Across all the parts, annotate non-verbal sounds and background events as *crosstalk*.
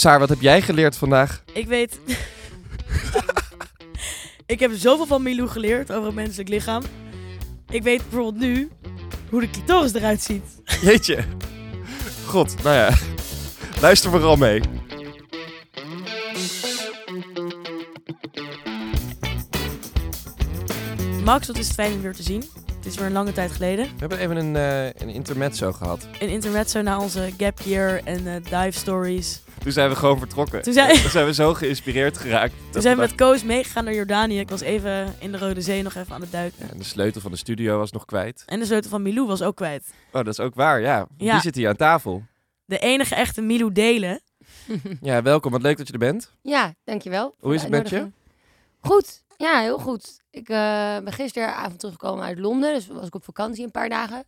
Saar, wat heb jij geleerd vandaag? Ik weet... *laughs* ik heb zoveel van Milou geleerd over het menselijk lichaam. Ik weet bijvoorbeeld nu hoe de clitoris eruit ziet. *laughs* Jeetje. God, nou ja. Luister vooral mee. Max, wat is het fijn om weer te zien. Het is weer een lange tijd geleden. We hebben even een, eh een intermezzo gehad. Een intermezzo na onze gap year en eh, dive stories. Toen zijn we gewoon vertrokken. Toen zijn- Toen zijn we zo geïnspireerd geraakt. Toen dat zijn we met Koos meegegaan naar Jordanië. Ik was even in de Rode Zee nog even aan het duiken. dachten- En de sleutel van de studio was nog kwijt. En de sleutel van Milou was ook kwijt. Oh, dat is ook waar, ja. Ja. Die zit hier aan tafel. De enige echte Milou delen. Ja, welkom. Wat leuk dat je er bent. Ja, dankjewel. Hoe is het met je? Goed, ja, heel goed. Ik eh, ben gisteravond teruggekomen uit Londen, dus was ik op vakantie een paar dagen.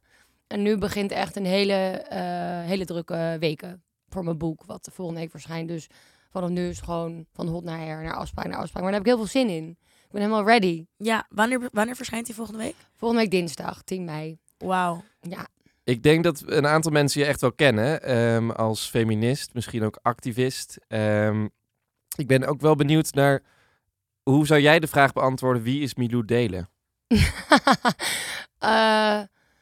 En nu begint echt een hele, eh, hele drukke weken voor mijn boek, wat de volgende week verschijnt. Dus vanaf nu is het gewoon van hot naar her, naar afspraak naar afspraak. Maar daar heb ik heel veel zin in. Ik ben helemaal ready. Ja, wanneer, wanneer verschijnt die volgende week? Volgende week dinsdag, 10 mei. Wauw. Ja, Ik denk dat een aantal mensen je echt wel kennen. ehm, als feminist, misschien ook activist. Ehm, ik ben ook wel benieuwd naar... Hoe zou jij de vraag beantwoorden, wie is Milou Delen? *laughs* Eh,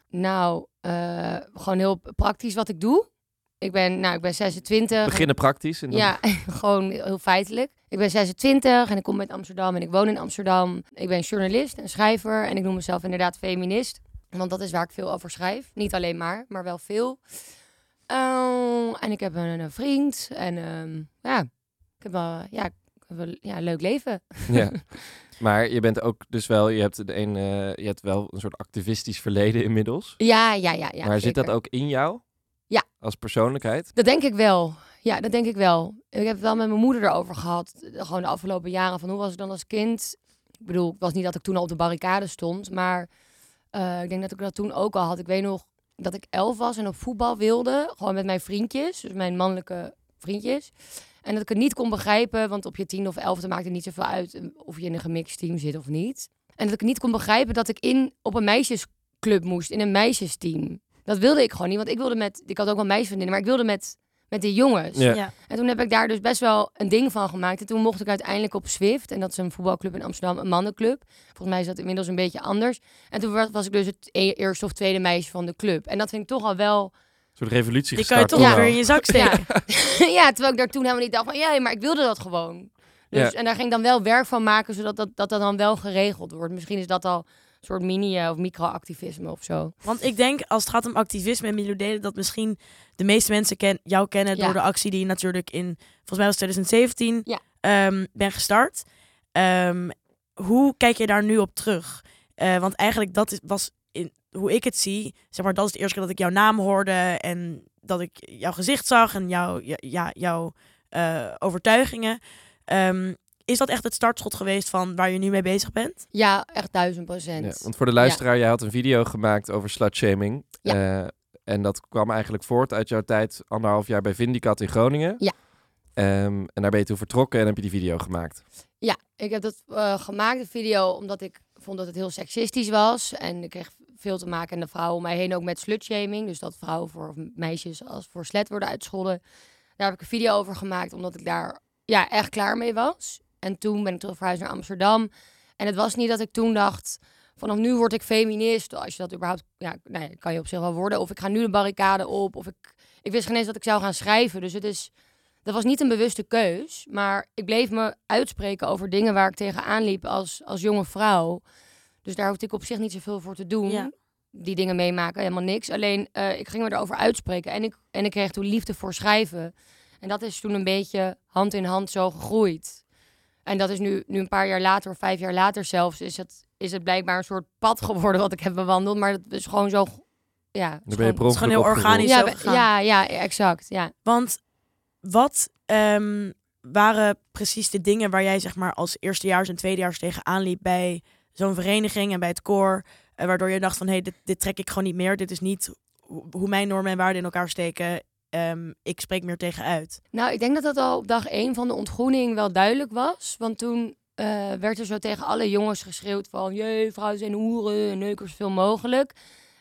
nou, eh, gewoon heel praktisch wat ik doe. Ik ben, nou, ik ben 26. Beginnen praktisch. En dan... Ja, *laughs* gewoon heel feitelijk. Ik ben 26 en ik kom uit Amsterdam en ik woon in Amsterdam. Ik ben journalist en schrijver en ik noem mezelf inderdaad feminist. Want dat is waar ik veel over schrijf. Niet alleen maar, maar wel veel. Oh, en ik heb een, een vriend en ehm, ja, ik heb wel, ja, ja, leuk leven. Ja. *laughs* Maar je bent ook dus wel, je hebt, de een, eh, je hebt wel een soort activistisch verleden inmiddels. Ja, ja, ja. ja maar zit dat ook in jou? Ja. Als persoonlijkheid? Dat denk ik wel. Ja, dat denk ik wel. Ik heb het wel met mijn moeder erover gehad. eh, Gewoon de afgelopen jaren. Van hoe was ik dan als kind? Ik bedoel, het was niet dat ik toen al op de barricade stond. Maar eh, ik denk dat ik dat toen ook al had. Ik weet nog dat ik elf was en op voetbal wilde. Gewoon met mijn vriendjes. Dus mijn mannelijke vriendjes. En dat ik het niet kon begrijpen. Want op je tien of elfde maakt het niet zoveel uit eh, of je in een gemixt team zit of niet. En dat ik niet kon begrijpen dat ik in, op een meisjesclub moest. In een meisjesteam. Dat wilde ik gewoon niet. Want ik wilde met... Ik had ook wel meisjesvriendinnen. Maar ik wilde met, met de jongens. Ja. Ja. En toen heb ik daar dus best wel een ding van gemaakt. En toen mocht ik uiteindelijk op Swift. En dat is een voetbalclub in Amsterdam, een mannenclub. Volgens mij is dat inmiddels een beetje anders. En toen was was ik dus het e- eerste of tweede meisje van de club. En dat vind ik toch al wel... Soort revolutie Die kan je gestart. toch Ja. weer in je zak steken. *laughs* ja, terwijl ik daar toen helemaal niet dacht van... Ja, maar ik wilde dat gewoon. Dus, Ja. En daar ging ik dan wel werk van maken, zodat dat, dat, dat dan wel geregeld wordt. Misschien is dat al een soort mini- eh, of micro-activisme of zo. Want ik denk, als het gaat om activisme en Milou delen, dat misschien de meeste mensen ken, jou kennen Ja. door de actie die je natuurlijk in, volgens mij was het 2017, Ja. ehm, ben gestart. Ehm, hoe kijk je daar nu op terug? Eh, want eigenlijk dat is, was, hoe ik het zie, zeg maar, dat is de eerste keer dat ik jouw naam hoorde en dat ik jouw gezicht zag en jouw, ja, jouw eh, overtuigingen. Ehm, is dat echt het startschot geweest van waar je nu mee bezig bent? Ja, echt duizend procent. Ja, want voor de luisteraar, jij had een video gemaakt over slutshaming. Ja. Eh, en dat kwam eigenlijk voort uit jouw tijd anderhalf jaar bij Vindicat in Groningen. Ja. Ehm, en daar ben je toen vertrokken en heb je die video gemaakt. Ja, ik heb dat eh, gemaakt, de video, omdat ik vond dat het heel seksistisch was. En ik kreeg veel te maken en de vrouwen om mij heen ook met slutshaming. Dus dat vrouwen voor meisjes als voor slet worden uitgescholden. Daar heb ik een video over gemaakt, omdat ik daar ja, echt klaar mee was. En toen ben ik terug verhuisd naar Amsterdam. En het was niet dat ik toen dacht, vanaf nu word ik feminist. Als je dat überhaupt, ja, nee, kan je op zich wel worden. Of ik ga nu de barricade op. Of ik, ik wist geen eens dat ik zou gaan schrijven. Dus het is, dat was niet een bewuste keus. Maar ik bleef me uitspreken over dingen waar ik tegenaan liep als, als jonge vrouw. Dus daar hoefde ik op zich niet zoveel voor te doen. Ja. Die dingen meemaken, helemaal niks. Alleen, eh, ik ging me erover uitspreken. En ik, en ik kreeg toen liefde voor schrijven. En dat is toen een beetje hand in hand zo gegroeid. En dat is nu, nu een paar jaar later, of vijf jaar later zelfs, is het, is het blijkbaar een soort pad geworden wat ik heb bewandeld. Maar dat is gewoon zo, ja. het ben je gewoon- is gewoon heel organisch. ja, zo be- gegaan. ja, ja, exact. Ja. Want wat ehm, waren precies de dingen waar jij zeg maar als eerstejaars en tweedejaars tegenaan liep bij zo'n vereniging en bij het koor, eh, waardoor je dacht van hé, hey, dit, dit trek ik gewoon niet meer. Dit is niet ho- hoe mijn normen en waarden in elkaar steken. Ehm, ik spreek meer tegen uit. Nou, ik denk dat dat al op dag één van de ontgroening wel duidelijk was. Want toen eh, werd er zo tegen alle jongens geschreeuwd van... Jee, vrouwen zijn hoeren, neuken zoveel mogelijk.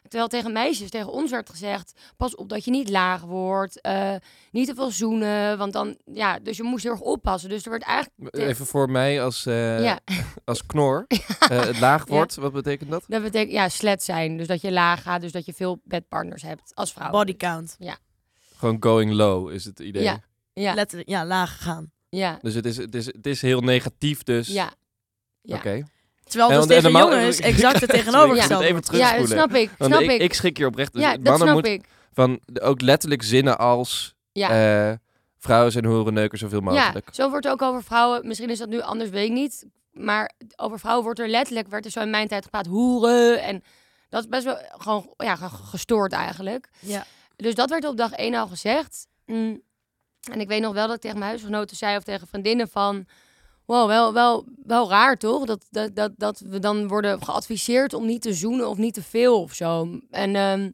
Terwijl tegen meisjes, tegen ons werd gezegd, pas op dat je niet laag wordt, eh, niet te veel zoenen, want dan, ja, dus je moest heel erg oppassen. Dus er werd eigenlijk, Even voor mij als, eh, ja, *laughs* als knor. *laughs* Eh, het laag Ja. wordt, wat betekent dat? dat betekent, ja, slet zijn. Dus dat je laag gaat, dus dat je veel bedpartners hebt als vrouw. Body count. Gewoon going low is het idee. Ja. Ja, Letterlijk, ja, laag gegaan. ja, Dus het is, het, is, het is heel negatief dus. ja. Ja. Oké. Terwijl dus tegen man- jongens *laughs* exact het Ik tegenovergestelde moet even. Ja, dat snap ik, Want snap ik, ik. ik schrik hier oprecht. Dus ja, dat mannen snap ik. van de- ook letterlijk zinnen als Ja. eh, vrouwen zijn horen neuken zoveel Ja, mogelijk. zo wordt ook over vrouwen. Misschien is dat nu anders, weet ik niet. Maar over vrouwen wordt er letterlijk, werd er zo in mijn tijd gepraat, hoeren. En dat is best wel gewoon ja, ge- gestoord eigenlijk. Ja. Dus dat werd op dag één al gezegd. Mm. En ik weet nog wel dat ik tegen mijn huisgenoten zei of tegen vriendinnen van... Wel, wel, wel raar toch? Dat, dat, dat, dat we dan worden geadviseerd om niet te zoenen of niet te veel of zo. En, ehm,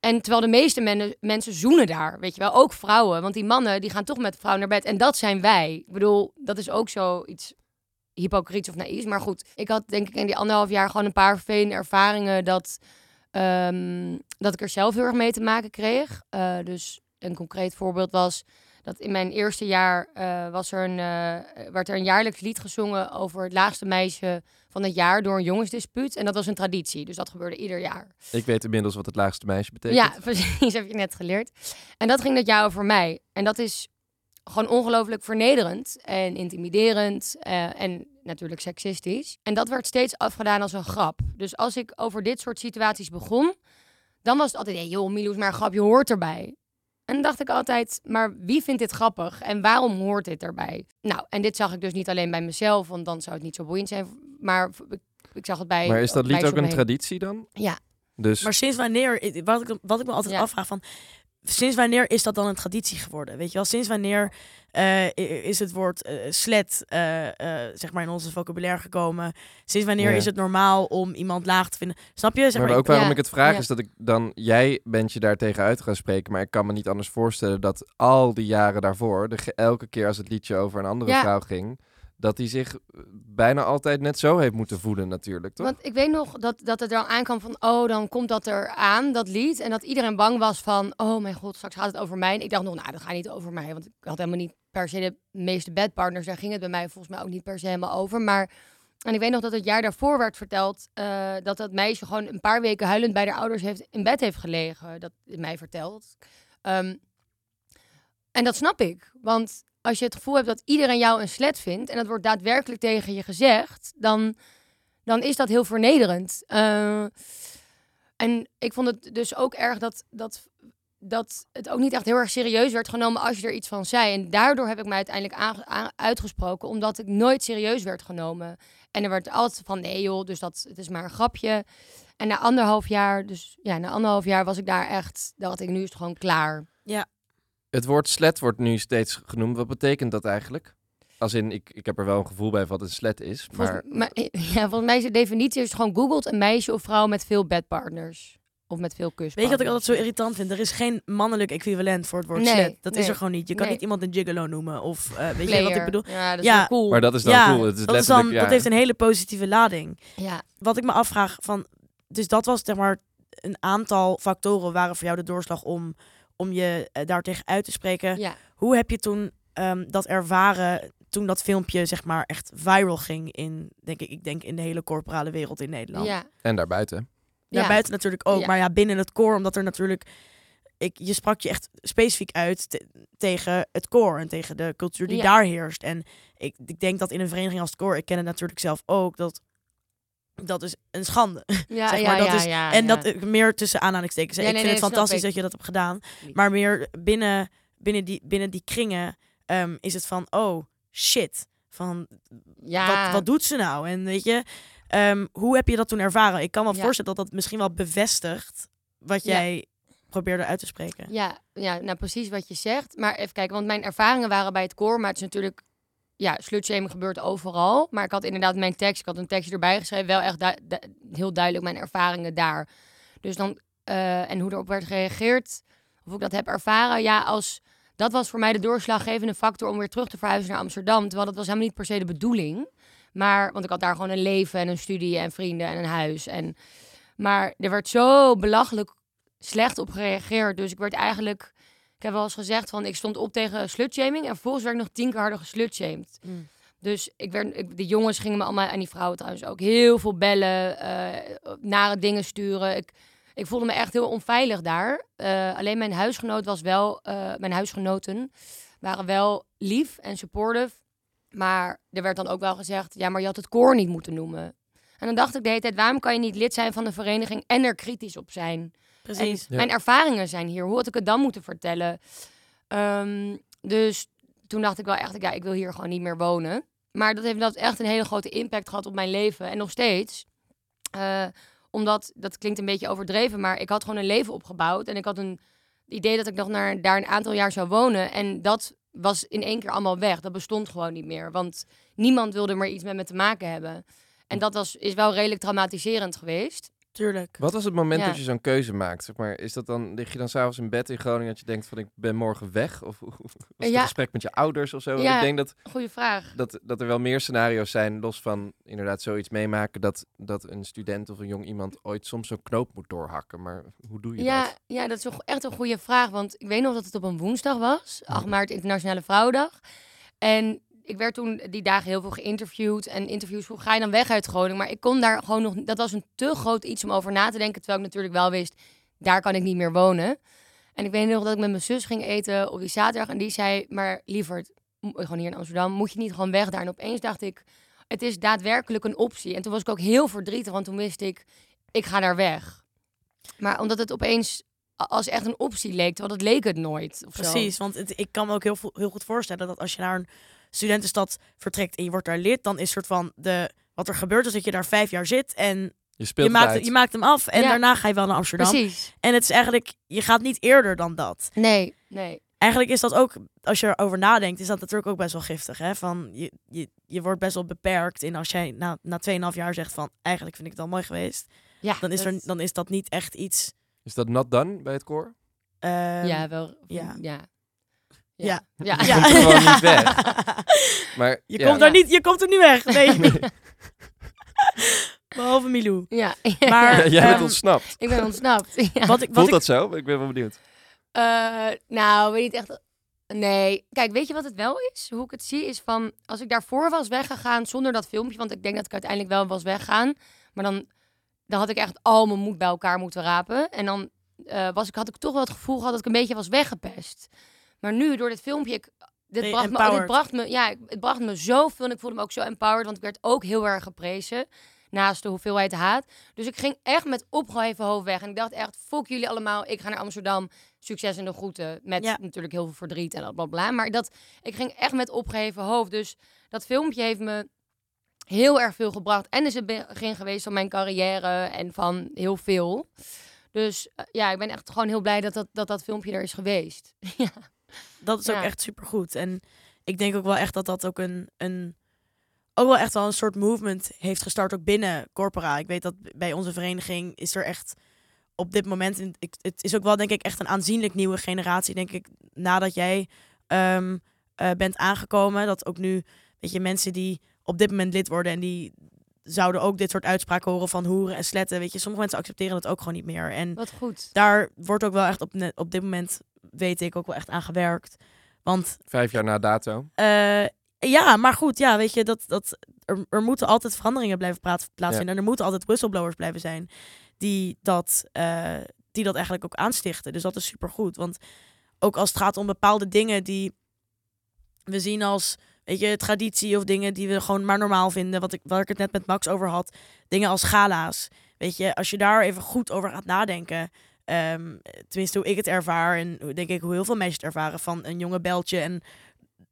en terwijl de meeste men- mensen zoenen daar, weet je wel. Ook vrouwen. Want die mannen die gaan toch met de vrouw naar bed. En dat zijn wij. Ik bedoel, dat is ook zoiets hypocriets of naïefs. Maar goed, ik had denk ik in die anderhalf jaar gewoon een paar vervelende ervaringen... dat, ehm, dat ik er zelf heel erg mee te maken kreeg. Eh, dus een concreet voorbeeld was dat in mijn eerste jaar eh, was er een, eh, werd er een jaarlijks lied gezongen over het laagste meisje van het jaar door een jongensdispuut. En dat was een traditie, dus dat gebeurde ieder jaar. Ik weet inmiddels wat het laagste meisje betekent. Ja, *laughs* precies, heb je net geleerd. En dat ging dat jaar over mij. En dat is gewoon ongelooflijk vernederend en intimiderend eh, en natuurlijk seksistisch. En dat werd steeds afgedaan als een grap. Dus als ik over dit soort situaties begon, dan was het altijd, hey, joh, maar een grap, je hoort erbij. En dan dacht ik altijd, maar wie vindt dit grappig en waarom hoort dit erbij? Nou, en dit zag ik dus niet alleen bij mezelf, want dan zou het niet zo boeiend zijn. Maar ik, ik zag het bij. Maar is dat lied ook een traditie dan? Ja. Dus Maar sinds wanneer, wat ik, wat ik me altijd Ja. afvraag van, sinds wanneer is dat dan een traditie geworden? Weet je wel, sinds wanneer eh, is het woord eh slet, eh, eh, zeg maar, in onze vocabulaire gekomen? Sinds wanneer Ja. is het normaal om iemand laag te vinden? Snap je? Zeg maar maar, ook waarom Ja, ik het vraag ja. is dat ik dan... Jij bent je daar tegen uit gaan spreken, maar ik kan me niet anders voorstellen dat al die jaren daarvoor, de, elke keer als het liedje over een andere Ja. vrouw ging, dat hij zich eh, bijna altijd net zo heeft moeten voelen natuurlijk, toch? Want ik weet nog dat, dat het er al aankwam van, oh, dan komt dat er aan, dat lied. En dat iedereen bang was van, oh mijn god, straks gaat het over mij. En ik dacht nog, nou, dat gaat niet over mij. Want ik had helemaal niet per se de meeste bedpartners. Daar ging het bij mij volgens mij ook niet per se helemaal over. Maar, en ik weet nog dat het jaar daarvoor werd verteld, eh, dat dat meisje gewoon een paar weken huilend bij haar ouders heeft, in bed heeft gelegen. Dat mij verteld. Ehm, en dat snap ik. Want als je het gevoel hebt dat iedereen jou een slet vindt en dat wordt daadwerkelijk tegen je gezegd, dan, dan is dat heel vernederend. Eh, en ik vond het dus ook erg dat, dat, dat het ook niet echt heel erg serieus werd genomen als je er iets van zei. En daardoor heb ik mij uiteindelijk uitgesproken, omdat ik nooit serieus werd genomen. En er werd altijd van, nee joh, dus dat, het is maar een grapje. En na anderhalf jaar, dus ja, na anderhalf jaar was ik daar echt, dacht ik, nu is het gewoon klaar. Het woord slet wordt nu steeds genoemd. Wat betekent dat eigenlijk? Als in, ik, ik heb er wel een gevoel bij wat een slet is, maar... Volgens, maar, *laughs* ja, volgens mij is de definitie als je gewoon googelt een meisje of vrouw met veel bedpartners. Of met veel kus. Weet je wat ik altijd zo irritant vind? Er is geen mannelijk equivalent voor het woord Nee, slet. Dat is er gewoon niet. Je kan nee. niet iemand een gigolo noemen. Of eh, weet je wat ik bedoel? Ja, dat is Ja. wel cool. Maar dat is dan ja, cool. Het is dat, is dan, ja. dat heeft een hele positieve lading. Ja, Wat ik me afvraag van, dus dat was zeg maar een aantal factoren waren voor jou de doorslag om, om je eh, daar tegen uit te spreken. ja. Hoe heb je toen ehm, dat ervaren toen dat filmpje zeg maar echt viral ging in, denk ik, ik denk in de hele corporale wereld in Nederland. ja. En daarbuiten. Daarbuiten natuurlijk ook, Ja. maar ja, binnen het koor, omdat er natuurlijk, ik, je sprak je echt specifiek uit te- tegen het koor en tegen de cultuur die Ja. daar heerst. En ik, ik denk dat in een vereniging als het koor, ik ken het natuurlijk zelf ook, dat dat is een schande. *laughs* Ja, Zeg ja, maar, dat is- ja, en dat meer tussen aanhalingstekens. ik nee, vind nee, het fantastisch dat je dat hebt gedaan. Maar meer binnen, binnen, die, binnen die kringen ehm, is het van, oh shit. Van, wat, wat doet ze nou? En weet je, ehm, hoe heb je dat toen ervaren? Ik kan me voorstellen dat dat misschien wel bevestigt wat jij probeerde uit te spreken. Ja, ja, nou precies wat je zegt. Maar even kijken, want mijn ervaringen waren bij het koor, maar het is natuurlijk, ja, slutshaming gebeurt overal. Maar ik had inderdaad mijn tekst, ik had een tekstje erbij geschreven, wel echt heel duidelijk mijn ervaringen daar. Dus dan, eh, en hoe erop werd gereageerd, of ik dat heb ervaren, ja, als, dat was voor mij de doorslaggevende factor om weer terug te verhuizen naar Amsterdam. Terwijl dat was helemaal niet per se de bedoeling. Maar, want ik had daar gewoon een leven en een studie en vrienden en een huis. En, Maar er werd zo belachelijk slecht op gereageerd. Dus ik werd eigenlijk... Ik heb wel eens gezegd van ik stond op tegen slutshaming. En vervolgens werd ik nog tien keer harder geslutshamed. Mm. Dus ik werd, ik, de jongens gingen me allemaal, en die vrouwen trouwens ook, heel veel bellen, eh, nare dingen sturen. Ik, ik voelde me echt heel onveilig daar. Eh, alleen mijn huisgenoot was wel, eh, mijn huisgenoten waren wel lief en supportive. Maar er werd dan ook wel gezegd, ja, maar je had het koor niet moeten noemen. En dan dacht ik de hele tijd, waarom kan je niet lid zijn van de vereniging en er kritisch op zijn? Precies. Ja. Mijn ervaringen zijn hier. Hoe had ik het dan moeten vertellen? Ehm, dus toen dacht ik wel echt, ja, ik wil hier gewoon niet meer wonen. Maar dat heeft dat echt een hele grote impact gehad op mijn leven. En nog steeds. Eh, omdat, dat klinkt een beetje overdreven, maar ik had gewoon een leven opgebouwd. En ik had een idee dat ik nog naar, daar een aantal jaar zou wonen. En dat was in één keer allemaal weg. Dat bestond gewoon niet meer. Want niemand wilde meer iets met me te maken hebben. En dat was, is wel redelijk traumatiserend geweest. Tuurlijk. Wat was het moment Ja. dat je zo'n keuze maakt? Zeg maar, is dat dan, lig je dan s'avonds in bed in Groningen dat je denkt van ik ben morgen weg? Of *laughs* was het Ja. een gesprek met je ouders of zo? Ja. Ik denk dat, Goeie vraag. dat, dat er wel meer scenario's zijn, los van inderdaad zoiets meemaken, dat, dat een student of een jong iemand ooit soms zo'n knoop moet doorhakken. Maar hoe doe je Ja, dat? ja, dat is wel echt een goede vraag. Want ik weet nog dat het op een woensdag was. 8 maart, Internationale Vrouwendag. En ik werd toen die dagen heel veel geïnterviewd. En interviews, hoe ga je dan weg uit Groningen? Maar ik kon daar gewoon nog... Dat was een te groot iets om over na te denken. Terwijl ik natuurlijk wel wist, daar kan ik niet meer wonen. En ik weet nog dat ik met mijn zus ging eten op die zaterdag. En die zei, maar lieverd, m- gewoon hier in Amsterdam, moet je niet gewoon weg daar? En opeens dacht ik, het is daadwerkelijk een optie. En toen was ik ook heel verdrietig, want toen wist ik, ik ga daar weg. Maar omdat het opeens als echt een optie leek, terwijl dat leek het nooit. Precies, want het, ik kan me ook heel, heel goed voorstellen dat als je naar een studentenstad vertrekt en je wordt daar lid, dan is soort van de wat er gebeurt is dat je daar vijf jaar zit en Je speelt je het maakt, uit. je maakt hem af en Ja. daarna ga je wel naar Amsterdam. Precies. En het is eigenlijk, je gaat niet eerder dan dat. Nee, nee. Eigenlijk is dat ook, als je erover nadenkt, is dat natuurlijk ook best wel giftig. Hè? Van, je, je, je wordt best wel beperkt in als jij na, na 2,5 jaar zegt van eigenlijk vind ik het al mooi geweest. Ja, Dan is, er, dat- dan is dat niet echt iets. Is dat nat dan bij het koor? ehm, ja, wel. ja. Ja. Ja. Ja. *laughs* Je komt er gewoon niet weg. *laughs* Maar Je, ja, komt daar niet, je komt er niet weg. Nee. *laughs* Behalve Milou. Ja. Maar jij bent ehm, ontsnapt. ik ben ontsnapt. Ja. wat ik, wat Voelt ik, dat zo? Ik ben wel benieuwd. Eh, nou, weet niet echt. Nee. Kijk, weet je wat het wel is? Hoe ik het zie is van... Als ik daarvoor was weggegaan zonder dat filmpje... Want ik denk dat ik uiteindelijk wel was weggaan. Maar dan, dan had ik echt al mijn moed bij elkaar moeten rapen. En dan eh, was ik, had ik toch wel het gevoel gehad dat ik een beetje was weggepest. Maar nu, door dit filmpje... Ik, dit, bracht me, dit empowered? bracht me, ja, het bracht me zoveel. En ik voelde me ook zo empowered. Want ik werd ook heel erg geprezen. Naast de hoeveelheid haat. Dus ik ging echt met opgeheven hoofd weg. En ik dacht echt, fuck jullie allemaal. Ik ga naar Amsterdam. Succes en de groeten. Met Ja. natuurlijk heel veel verdriet en bla bla bla. Maar dat, ik ging echt met opgeheven hoofd. Dus dat filmpje heeft me heel erg veel gebracht. En is het begin geweest van mijn carrière en van heel veel. Dus eh, ja, ik ben echt gewoon heel blij dat dat, dat, dat filmpje er is geweest. *laughs* ja. Dat is ook echt supergoed. En ik denk ook wel echt dat dat ook een, een ook wel echt wel een soort movement heeft gestart ook binnen Corpora. Ik weet dat bij onze vereniging is er echt op dit moment, ik, het is ook wel denk ik echt een aanzienlijk nieuwe generatie, denk ik, nadat jij ehm, eh, bent aangekomen. Dat ook nu, weet je, mensen die op dit moment lid worden en die zouden ook dit soort uitspraken horen van hoeren en sletten. Weet je, sommige mensen accepteren dat ook gewoon niet meer. En Wat goed. daar wordt ook wel echt op, op dit moment, weet ik, ook wel echt aan gewerkt. Want Vijf jaar na dato. eh, ja, maar goed, ja, weet je, dat, dat, er, er moeten altijd veranderingen blijven praat, plaatsvinden. En er moeten altijd whistleblowers blijven zijn die dat, eh, die dat eigenlijk ook aanstichten. Dus dat is supergoed. Want ook als het gaat om bepaalde dingen die we zien als, weet je, traditie of dingen die we gewoon maar normaal vinden. Wat ik, waar ik het net met Max over had. Dingen als gala's. Weet je, als je daar even goed over gaat nadenken. Ehm, tenminste, hoe ik het ervaar en denk ik hoe heel veel meisjes het ervaren van een jonge beltje en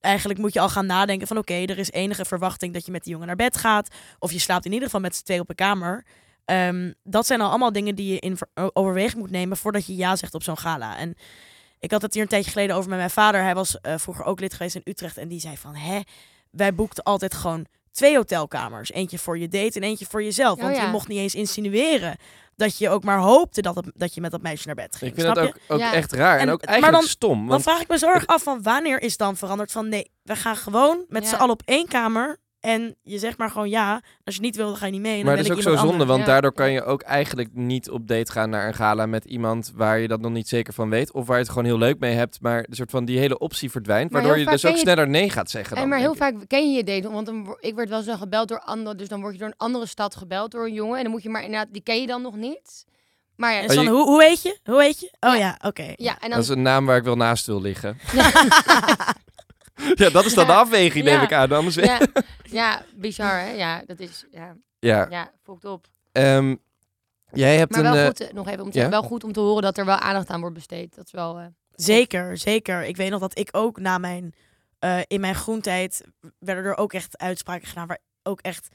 eigenlijk moet je al gaan nadenken van oké, er is enige verwachting dat je met die jongen naar bed gaat. Of je slaapt in ieder geval met z'n twee op een kamer. Ehm, dat zijn al allemaal dingen die je in overweging moet nemen voordat je ja zegt op zo'n gala. En ik had het hier een tijdje geleden over met mijn vader. Hij was eh, vroeger ook lid geweest in Utrecht. En die zei van, hè, wij boekten altijd gewoon twee hotelkamers. Eentje voor je date en eentje voor jezelf. Oh Want ja. je mocht niet eens insinueren dat je ook maar hoopte dat, het- dat je met dat meisje naar bed ging. Ik vind Snap dat ook, ook Ja. echt raar. En, En- ook maar eigenlijk dan- stom. Dan Want vraag ik me zo erg af van wanneer is dan veranderd van nee, we gaan gewoon met Ja. z'n allen op één kamer En je zegt maar gewoon ja. Als je niet wil, dan ga je niet mee. En Maar dan dat is ook ik zo zonde, anders. want Ja. daardoor kan je ook eigenlijk niet op date gaan naar een gala met iemand waar je dat nog niet zeker van weet. Of waar je het gewoon heel leuk mee hebt, maar een soort van die hele optie verdwijnt. Maar waardoor je dus ook je- sneller nee gaat zeggen. En Dan, maar heel ik. vaak ken je je date, want dan, ik werd wel eens dan gebeld door anderen, dus dan word je door een andere stad gebeld door een jongen en dan moet je maar inderdaad, die ken je dan nog niet. Maar ja, En Oh, dan, je- hoe, hoe heet je? Hoe heet je? Oh Ja. ja, oké. ja en dan Dat is een naam waar ik wel naast wil liggen. *laughs* *laughs* *laughs* ja, dat is dan de afweging, neem Ja. ik aan. Anders ja, ja, bizar hè? Ja, dat is, ja, ja. ja, op. Ehm, jij hebt Maar wel eh, goed, eh, nog even om te ja? wel goed om te horen dat er wel aandacht aan wordt besteed. Dat is wel, eh, Zeker, zeker. Ik weet nog dat ik ook na mijn, eh, in mijn groentijd werden er ook echt uitspraken gedaan waar ook echt,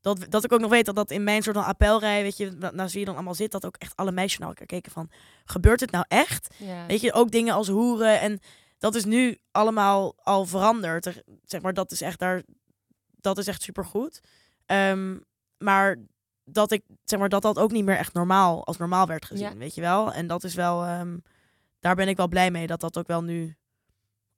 dat, dat ik ook nog weet dat dat in mijn soort van appelrij, weet je, na- naast wie je dan allemaal zit, dat ook echt alle meisjes naar elkaar keken van, gebeurt het nou echt? ja. Weet je, ook dingen als hoeren en dat is nu allemaal al veranderd. Er- Zeg maar, dat is echt daar, dat is echt supergoed. Ehm, maar dat ik, zeg maar, dat dat ook niet meer echt normaal, als normaal werd gezien, Ja. weet je wel? En dat is wel, ehm, daar ben ik wel blij mee dat dat ook wel nu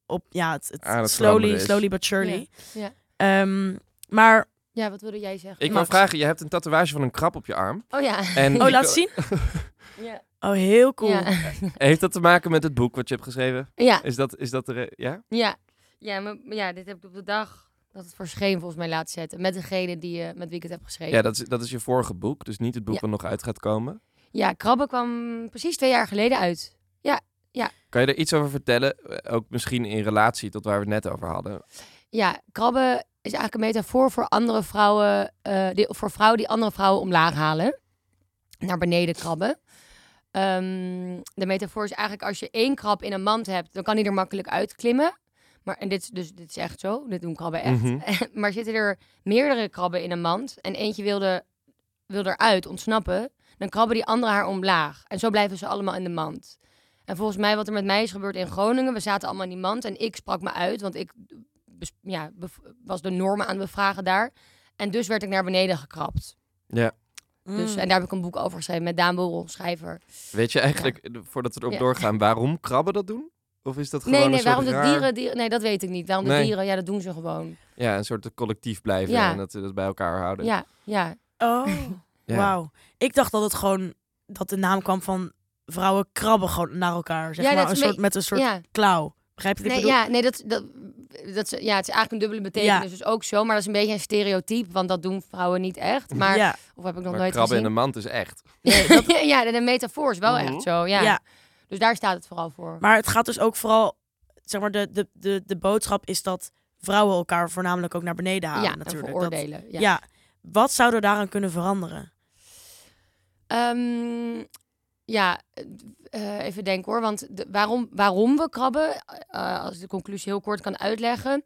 op, ja, het, het slowly, slowly but surely. Ja, ja. Ehm, maar, ja, wat wilde jij zeggen? ik wil vragen, je hebt een tatoeage van een krab op je arm. Oh ja. En oh, laat zien. *laughs* ja. Oh, heel cool. Ja. *laughs* Heeft dat te maken met het boek wat je hebt geschreven? ja. Is dat, is dat de re- ja? Ja, ja, maar, ja, dit heb ik op de dag dat het verscheen volgens mij laten zetten. Met degene die, eh, met wie ik het heb geschreven. Ja, dat is, dat is je vorige boek, dus niet het boek Ja. wat nog uit gaat komen. Ja, Krabben kwam precies twee jaar geleden uit. Kan je er iets over vertellen? Eh, Ook misschien in relatie tot waar we het net over hadden. Ja, krabben is eigenlijk een metafoor voor andere vrouwen, die, voor vrouwen die andere vrouwen omlaag halen. Naar beneden krabben. Ehm, de metafoor is eigenlijk als je één krab in een mand hebt, dan kan die er makkelijk uitklimmen. Maar, en dit, is dus, dit is echt zo, dit doen krabben echt. Mhm. *laughs* maar zitten er meerdere krabben in een mand en eentje wilde, wil eruit ontsnappen, dan krabben die andere haar omlaag. En zo blijven ze allemaal in de mand. En volgens mij wat er met mij is gebeurd in Groningen, we zaten allemaal in die mand en ik sprak me uit, want ik ja, was de normen aan het bevragen daar. En dus werd ik naar beneden gekrapt. Dus, Mm. en daar heb ik een boek over geschreven met Daan Borrel, schrijver. Weet je eigenlijk, eh, voordat we erop Ja. doorgaan, waarom krabben dat doen? Of is dat gewoon Nee, een nee, soort waarom de raar- dieren, dieren... Nee, dat weet ik niet. Waarom de dieren, ja, dat doen ze gewoon. Ja, een soort collectief blijven Ja. en dat ze dat bij elkaar houden. Ja, ja. Oh, *laughs* Ja. wauw. Ik dacht dat het gewoon, dat de naam kwam van vrouwen krabben gewoon naar elkaar. Zeg Ja, maar, dat een is soort, me- met een soort ja. klauw. Begrijp je wat ik Nee, bedoel? ja, nee dat, dat, dat, is- ja, het is eigenlijk een dubbele betekenis. Dus ook zo, maar dat is een beetje een stereotype, want dat doen vrouwen niet echt. Maar, ja. of heb ik nog Maar nooit krabben in gezien? een mand is echt. Nee, *laughs* dat, ja, de metafoor is wel Mhm. echt zo, ja. Ja. Dus daar staat het vooral voor. Maar het gaat dus ook vooral, zeg maar, de, de, de, de boodschap is dat vrouwen elkaar voornamelijk ook naar beneden halen ja, en natuurlijk. Dat- veroordelen. ja. ja. Wat zou er daaraan kunnen veranderen? Ehm, ja, eh, even denken hoor. Want de, waarom, waarom we krabben, eh, als ik de conclusie heel kort kan uitleggen,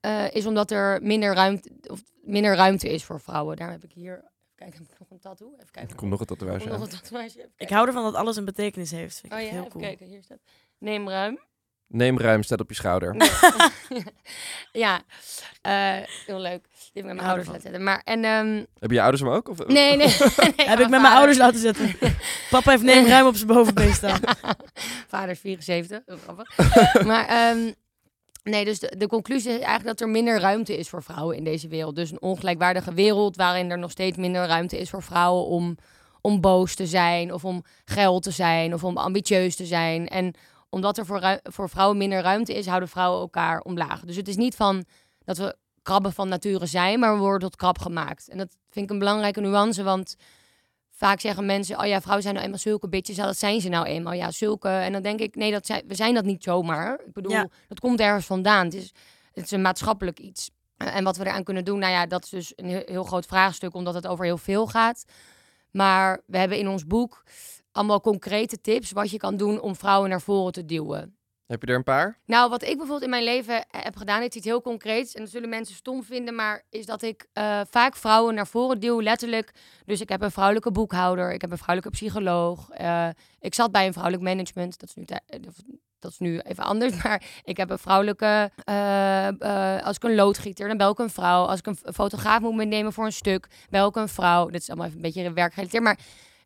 eh, is omdat er minder ruimte, of minder ruimte is voor vrouwen. Daar heb ik hier. Even kijken, heb *laughs* ik nog een tattoo? Even kijken. Er komt nog een tatoeage nog aan. een tatoeage. Even Ik hou ervan dat alles een betekenis heeft. Vind ik Oh ja, heel even cool. kijken. Hier staat. Neem ruim. Neem ruim, staat op je schouder. *laughs* ja, eh, heel leuk. Die heb ik met mijn ouders laten zetten. Maar, en, ehm, Heb je ouders hem ook? Of? nee, nee. nee, *laughs* Heb ik met mijn ouders laten zetten. *laughs* Papa heeft neem ruim op zijn bovenbeen staan. Vader is 74, heel grappig. maar ehm, nee, dus de, de conclusie is eigenlijk dat er minder ruimte is voor vrouwen in deze wereld. Dus een ongelijkwaardige wereld waarin er nog steeds minder ruimte is voor vrouwen om, om boos te zijn of om geil te zijn of om ambitieus te zijn. En omdat er voor, voor vrouwen minder ruimte is, houden vrouwen elkaar omlaag. Dus het is niet van dat we krabben van nature zijn, maar we worden tot krab gemaakt. En dat vind ik een belangrijke nuance, want vaak zeggen mensen, oh ja, vrouwen zijn nou eenmaal zulke bitches. Ja, dat zijn ze nou eenmaal. Ja, zulke. En dan denk ik, nee, dat zijn, we zijn dat niet zomaar. Ik bedoel, Ja. dat komt ergens vandaan. Het is, het is een maatschappelijk iets. En wat we eraan kunnen doen, nou ja, dat is dus een heel groot vraagstuk, omdat het over heel veel gaat. Maar we hebben in ons boek allemaal concrete tips wat je kan doen om vrouwen naar voren te duwen. Heb je er een paar? Nou, wat ik bijvoorbeeld in mijn leven heb gedaan, is iets heel concreets. En dat zullen mensen stom vinden, maar is dat ik eh, vaak vrouwen naar voren duw, letterlijk. Dus ik heb een vrouwelijke boekhouder, ik heb een vrouwelijke psycholoog. eh, ik zat bij een vrouwelijk management, dat is nu, eh, dat is nu even anders. *laughs* Maar ik heb een vrouwelijke, eh, eh, als ik een loodgieter, dan bel ik een vrouw. Als ik een fotograaf moet meenemen voor een stuk, bel ik een vrouw. Dit is allemaal even een beetje werkgerelateerd, maar...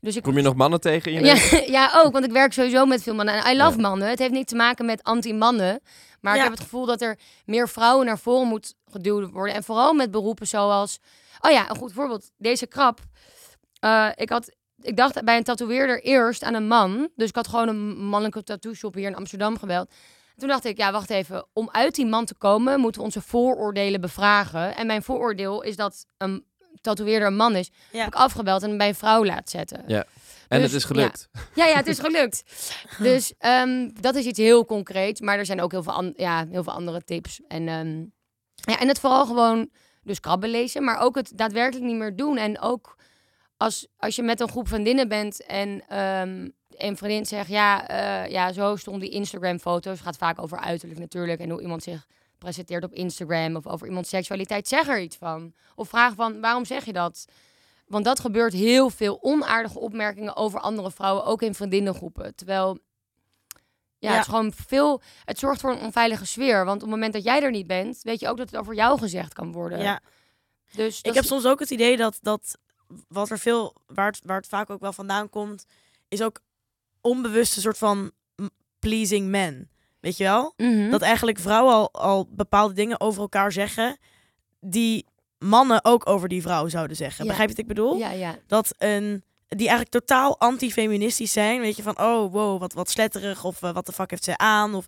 Dus ik Kom je nog mannen tegen in je ja, *laughs* ja, ook, want ik werk sowieso met veel mannen. En I love Ja. mannen. Het heeft niet te maken met anti-mannen. Maar ik heb het gevoel dat er meer vrouwen naar voren moet geduwd worden. En vooral met beroepen zoals... Oh ja, een goed voorbeeld. Deze krap. Eh, ik, had, ik dacht bij een tatoeëerder eerst aan een man. Dus ik had gewoon een mannelijke tattoo shop hier in Amsterdam gebeld. Toen dacht ik, ja, wacht even. Om uit die man te komen, moeten we onze vooroordelen bevragen. En mijn vooroordeel is dat een tatoeëerder een man is. Ja. Heb ik afgebeld en bij een vrouw laat zetten. Ja. En Dus, het is gelukt. Ja, ja, het is gelukt. Dus ehm, dat is iets heel concreets. Maar er zijn ook heel veel, an- ja, heel veel andere tips. En, ehm, ja, en het vooral gewoon dus krabben lezen. Maar ook het daadwerkelijk niet meer doen. En ook als, als je met een groep vriendinnen bent en ehm, een vriendin zegt... Ja, eh, ja, zo stond die Instagram-foto's. Het gaat vaak over uiterlijk natuurlijk. En hoe iemand zich presenteert op Instagram. Of over iemands seksualiteit. Zeg er iets van. Of vraag van, waarom zeg je dat? Want dat gebeurt heel veel onaardige opmerkingen over andere vrouwen, ook in vriendinnengroepen. Terwijl, ja, Ja. het is gewoon veel. Het zorgt voor een onveilige sfeer. Want op het moment dat jij er niet bent, weet je ook dat het over jou gezegd kan worden. Ja. Dus Ik heb is- soms ook het idee dat, dat wat er veel, waar het, waar het vaak ook wel vandaan komt, is ook onbewuste soort van pleasing men. Weet je wel? Mhm. Dat eigenlijk vrouwen al, al bepaalde dingen over elkaar zeggen, die mannen ook over die vrouw zouden zeggen. Ja. Begrijp je wat ik bedoel? Ja, ja. Dat een, die eigenlijk totaal anti-feministisch zijn. Weet je, van oh, wow, wat, wat sletterig. Of eh, wat de fuck heeft ze aan. Of,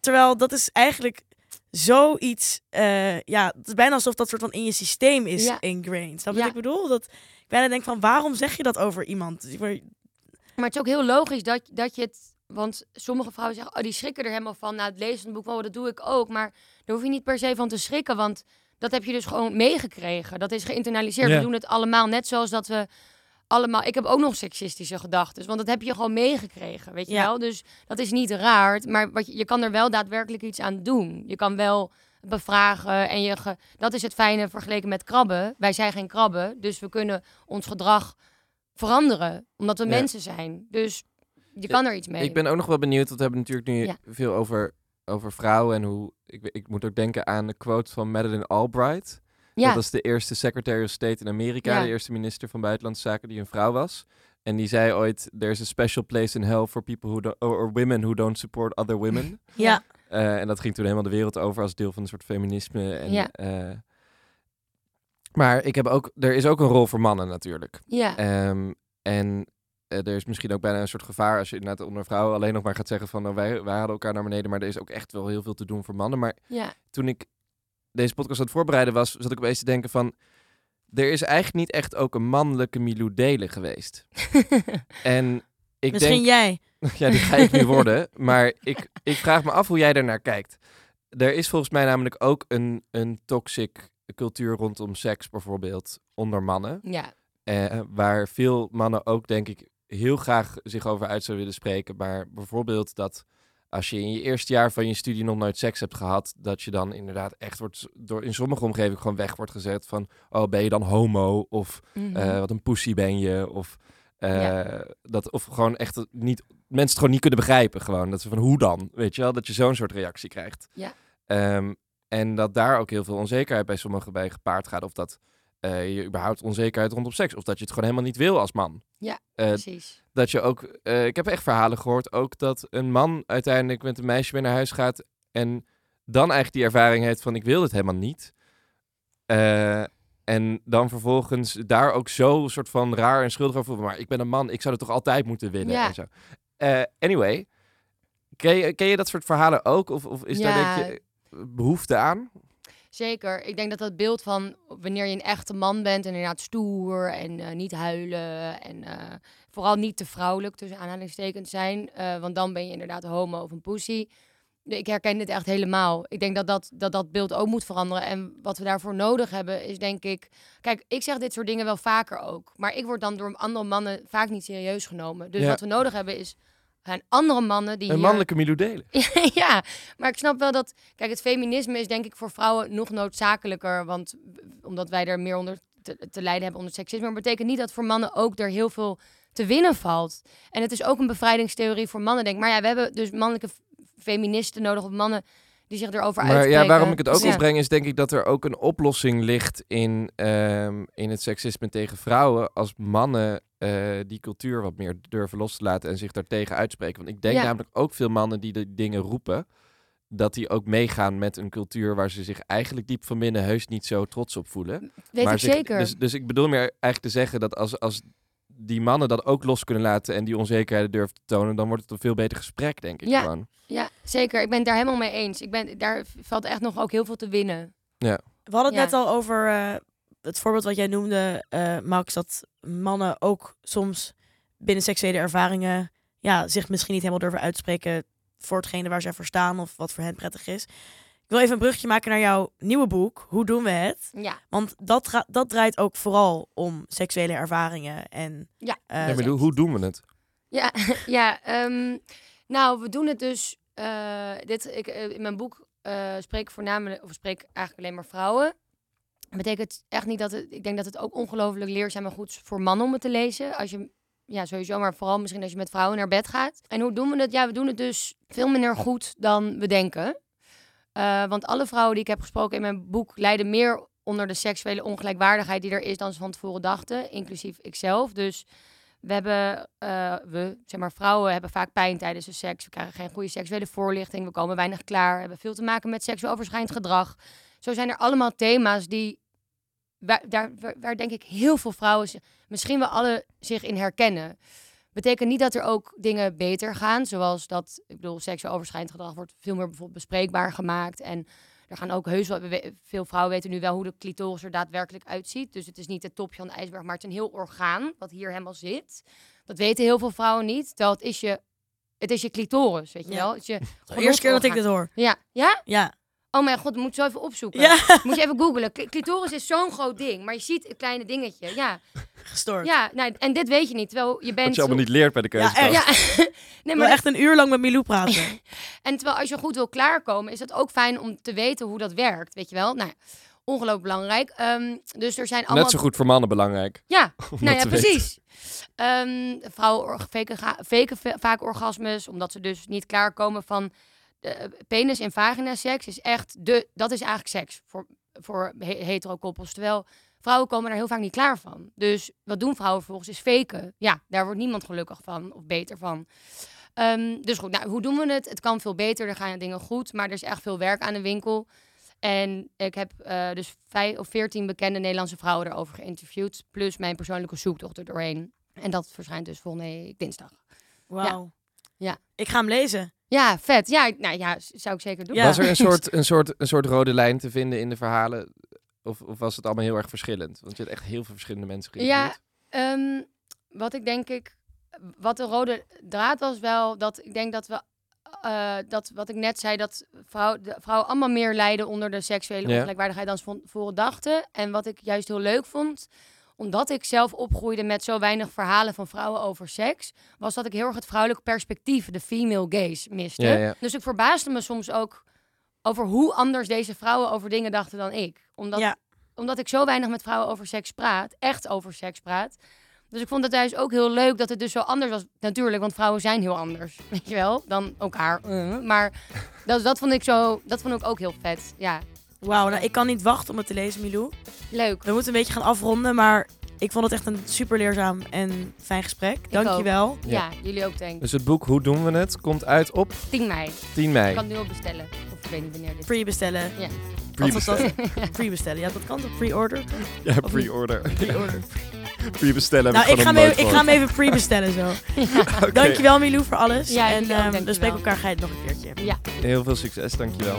terwijl dat is eigenlijk zoiets... eh ja, het is bijna alsof dat soort van in je systeem is Ja. ingrained. Snap je Ja. wat ik bedoel? Dat ik bijna denk van, waarom zeg je dat over iemand? Maar het is ook heel logisch dat, dat je het. Want sommige vrouwen zeggen, oh, die schrikken er helemaal van. Nou, het lezen van het boek, oh, dat doe ik ook. Maar daar hoef je niet per se van te schrikken. Want dat heb je dus gewoon meegekregen. Dat is geïnternaliseerd. Ja. We doen het allemaal net zoals dat we allemaal... Ik heb ook nog seksistische gedachten. Want dat heb je gewoon meegekregen, weet je Ja. wel? Dus dat is niet raar. Maar wat je, je kan er wel daadwerkelijk iets aan doen. Je kan wel bevragen. En je ge- dat is het fijne vergeleken met krabben. Wij zijn geen krabben. Dus we kunnen ons gedrag veranderen. Omdat we Ja. mensen zijn. Dus je kan er iets mee. Ik ben ook nog wel benieuwd, want we hebben natuurlijk nu Ja. veel over, over vrouwen en hoe... Ik, ik moet ook denken aan de quote van Madeleine Albright. ja. Dat was de eerste Secretary of State in Amerika, Ja. de eerste minister van Buitenlandse Zaken die een vrouw was. En die zei ooit, there's a special place in hell for people who don't, or, women who don't support other women. *laughs* ja. Eh, en dat ging toen helemaal de wereld over als deel van een soort feminisme. En, Ja. eh, maar ik heb ook, er is ook een rol voor mannen natuurlijk. ja. Ehm, en er is misschien ook bijna een soort gevaar als je inderdaad onder vrouwen alleen nog maar gaat zeggen van nou, wij, wij hadden elkaar naar beneden, maar er is ook echt wel heel veel te doen voor mannen. Maar ja. toen ik deze podcast aan het voorbereiden was, zat ik opeens te denken van er is eigenlijk niet echt ook een mannelijke Milou Delen geweest. *laughs* En ik Misschien denk, jij. *laughs* ja, die ga ik nu *laughs* worden. Maar ik, ik vraag me af hoe jij daarnaar kijkt. Er is volgens mij namelijk ook een, een toxic cultuur rondom seks, bijvoorbeeld, onder mannen. ja. Eh, waar veel mannen ook, denk ik, heel graag zich over uit zouden willen spreken. Maar bijvoorbeeld dat als je in je eerste jaar van je studie nog nooit seks hebt gehad, dat je dan inderdaad echt wordt door in sommige omgevingen gewoon weg wordt gezet van, oh, ben je dan homo? Of Mhm. eh, wat een pussy ben je? Of, eh, Ja. dat, of gewoon echt niet, mensen het gewoon niet kunnen begrijpen. Gewoon dat ze van hoe dan? Weet je wel, dat je zo'n soort reactie krijgt. Ja. Ehm, en dat daar ook heel veel onzekerheid bij sommigen bij gepaard gaat. Of dat eh, je überhaupt onzekerheid rondom seks. Of dat je het gewoon helemaal niet wil als man. Ja, Eh, Precies. dat je ook, eh, ik heb echt verhalen gehoord, ook dat een man uiteindelijk met een meisje weer naar huis gaat en dan eigenlijk die ervaring heeft van ik wil dit helemaal niet. En dan vervolgens daar ook zo soort van raar en schuldig over voelt. Maar ik ben een man, ik zou het toch altijd moeten willen Ja. en zo. Anyway, ken je, ken je dat soort verhalen ook? Of, of is daar denk je behoefte aan? Zeker. Ik denk dat dat beeld van wanneer je een echte man bent en inderdaad stoer en eh, niet huilen en eh, vooral niet te vrouwelijk tussen aanhalingstekens zijn, eh, want dan ben je inderdaad homo of een pussy. Ik herken dit echt helemaal. Ik denk dat dat, dat dat beeld ook moet veranderen. En wat we daarvoor nodig hebben is denk ik... Kijk, ik zeg dit soort dingen wel vaker ook. Maar ik word dan door andere mannen vaak niet serieus genomen. Dus Ja. wat we nodig hebben is zijn andere mannen die Een hier- mannelijke Milou delen. *laughs* ja, maar ik snap wel dat... Kijk, het feminisme is denk ik voor vrouwen nog noodzakelijker. Want omdat wij er meer onder te, te lijden hebben onder seksisme. Maar betekent niet dat voor mannen ook er heel veel te winnen valt. En het is ook een bevrijdingstheorie voor mannen, denk ik. Maar ja, we hebben dus mannelijke feministen nodig. Of mannen die zich erover Maar uitspreken. ja, waarom ik het ook Ja. opbreng is denk ik dat er ook een oplossing ligt in, ehm, in het seksisme tegen vrouwen. Als mannen eh, die cultuur wat meer durven los te laten en zich daartegen uitspreken. Want ik denk Ja. namelijk ook veel mannen die de dingen roepen, dat die ook meegaan met een cultuur waar ze zich eigenlijk diep van binnen heus niet zo trots op voelen. Weet maar ik zich- zeker. Dus, dus ik bedoel meer eigenlijk te zeggen dat als, als die mannen dat ook los kunnen laten en die onzekerheden durven te tonen, dan wordt het een veel beter gesprek, denk ik Ja. gewoon. Ja, zeker. Ik ben het daar helemaal mee eens. Ik ben, daar valt echt nog ook heel veel te winnen. We hadden het Ja. net al over eh, het voorbeeld wat jij noemde, eh, Max, dat mannen ook soms binnen seksuele ervaringen ja, zich misschien niet helemaal durven uitspreken voor hetgene waar zij voor staan of wat voor hen prettig is. Ik wil even een brugje maken naar jouw nieuwe boek. Hoe doen we het? Ja, Want dat, dat draait ook vooral om seksuele ervaringen. En, Ja. eh, Ja, maar hoe- doen we het? ja, *laughs* ja. ehm, nou, we doen het dus. eh, dit, ik, eh, in mijn boek eh, spreek ik voornamelijk, of spreek ik eigenlijk alleen maar vrouwen. Dat betekent echt niet dat het. Ik denk dat het ook ongelooflijk leerzaam en goed is voor mannen om het te lezen. Als je, ja, sowieso, maar vooral misschien als je met vrouwen naar bed gaat. En hoe doen we het? Ja, we doen het dus veel minder goed dan we denken. Eh, want alle vrouwen die ik heb gesproken in mijn boek lijden meer onder de seksuele ongelijkwaardigheid die er is dan ze van tevoren dachten, inclusief ikzelf. Dus we hebben, eh, we, zeg maar, vrouwen hebben vaak pijn tijdens de seks. We krijgen geen goede seksuele voorlichting. We komen weinig klaar. hebben veel te maken met seksueel overschrijdend gedrag. Zo zijn er allemaal thema's die, waar, daar, waar, denk ik heel veel vrouwen, misschien wel alle zich in herkennen. Betekent niet dat er ook dingen beter gaan. Zoals dat, ik bedoel, seksueel overschrijdend gedrag wordt veel meer bijvoorbeeld bespreekbaar gemaakt. En er gaan ook heus wel, we we- veel vrouwen weten nu wel hoe de clitoris er daadwerkelijk uitziet. Dus het is niet het topje van de ijsberg, maar het is een heel orgaan wat hier helemaal zit. Dat weten heel veel vrouwen niet. Terwijl het is je, het is je clitoris, weet je Ja. wel. Het is je *laughs* de eerste keer dat ik dit hoor. Ja, ja? Ja. Oh mijn god, moet je zo even opzoeken. Ja, Moet je even googlen. Cl- Clitoris is zo'n groot ding, maar je ziet een kleine dingetje. Ja, gestoord. ja nou, en dit weet je niet, terwijl je bent... Wat je allemaal niet leert bij de keuze. echt. Ja, *laughs* nee, Ik wil maar echt een uur lang met Milou praten. *laughs* En terwijl als je goed wil klaarkomen, is het ook fijn om te weten hoe dat werkt, weet je wel? Nou, ongelooflijk belangrijk. Ehm, dus er zijn allemaal... Net zo goed voor mannen belangrijk. *laughs* Ja, nou ja, precies. Ehm, vrouwen faken, ga- faken va- vaak orgasmes, omdat ze dus niet klaarkomen van penis en vagina seks is echt de, dat is eigenlijk seks voor, voor he- hetero koppels. Terwijl vrouwen komen er heel vaak niet klaar van. Dus wat doen vrouwen vervolgens is faken. Ja, daar wordt niemand gelukkig van of beter van. Ehm, dus goed, nou, hoe doen we het? Het kan veel beter, er gaan dingen goed, maar er is echt veel werk aan de winkel. En ik heb eh, dus vijf of veertien bekende Nederlandse vrouwen erover geïnterviewd. Plus mijn persoonlijke zoektocht er doorheen. En dat verschijnt dus volgende dinsdag. Wauw. Ja. Ik ga hem lezen. Ja, vet. Ja, nou ja, zou ik zeker doen. Ja. Was er een *laughs* soort, een, soort, een soort rode lijn te vinden in de verhalen? Of, of was het allemaal heel erg verschillend? Want je hebt echt heel veel verschillende mensen geïnterviewd. Ehm, wat ik denk ik, wat de rode draad was wel, dat ik denk dat we, eh, dat wat ik net zei, dat vrouw, de vrouwen allemaal meer lijden onder de seksuele Ja. ongelijkwaardigheid dan ze van dachten. En wat ik juist heel leuk vond, omdat ik zelf opgroeide met zo weinig verhalen van vrouwen over seks, was dat ik heel erg het vrouwelijke perspectief, de female gaze, miste. Ja, ja. Dus ik verbaasde me soms ook over hoe anders deze vrouwen over dingen dachten dan ik. Omdat, Ja. omdat ik zo weinig met vrouwen over seks praat, echt over seks praat. Dus ik vond het juist ook heel leuk dat het dus zo anders was. Natuurlijk, want vrouwen zijn heel anders, weet je wel, dan elkaar. Eh, Maar dat, dat, vond ik zo, dat vond ik ook heel vet. Ja, Wauw, nou, ik kan niet wachten om het te lezen, Milou. leuk. We moeten een beetje gaan afronden, maar ik vond het echt een super leerzaam en fijn gesprek. Dankjewel. Ja. Ja, jullie ook denk ik. Dus het boek Hoe doen we het komt uit op 10 mei. 10 mei. Ik kan het nu al bestellen. Of ik weet niet wanneer dit. Pre-bestellen. Ja. Pre-bestellen. *laughs* Pre-bestellen. Ja, dat kan toch? Pre-order? Ja, pre-order. Pre-order. Pre-bestellen nou, ik ik ga, hem even, ik ga hem even pre-bestellen zo. *laughs* Oké. Dankjewel Milou voor alles. Ja, en jullie ook, ehm, we spreken elkaar geit nog een keertje. Ja. Heel veel succes, dankjewel.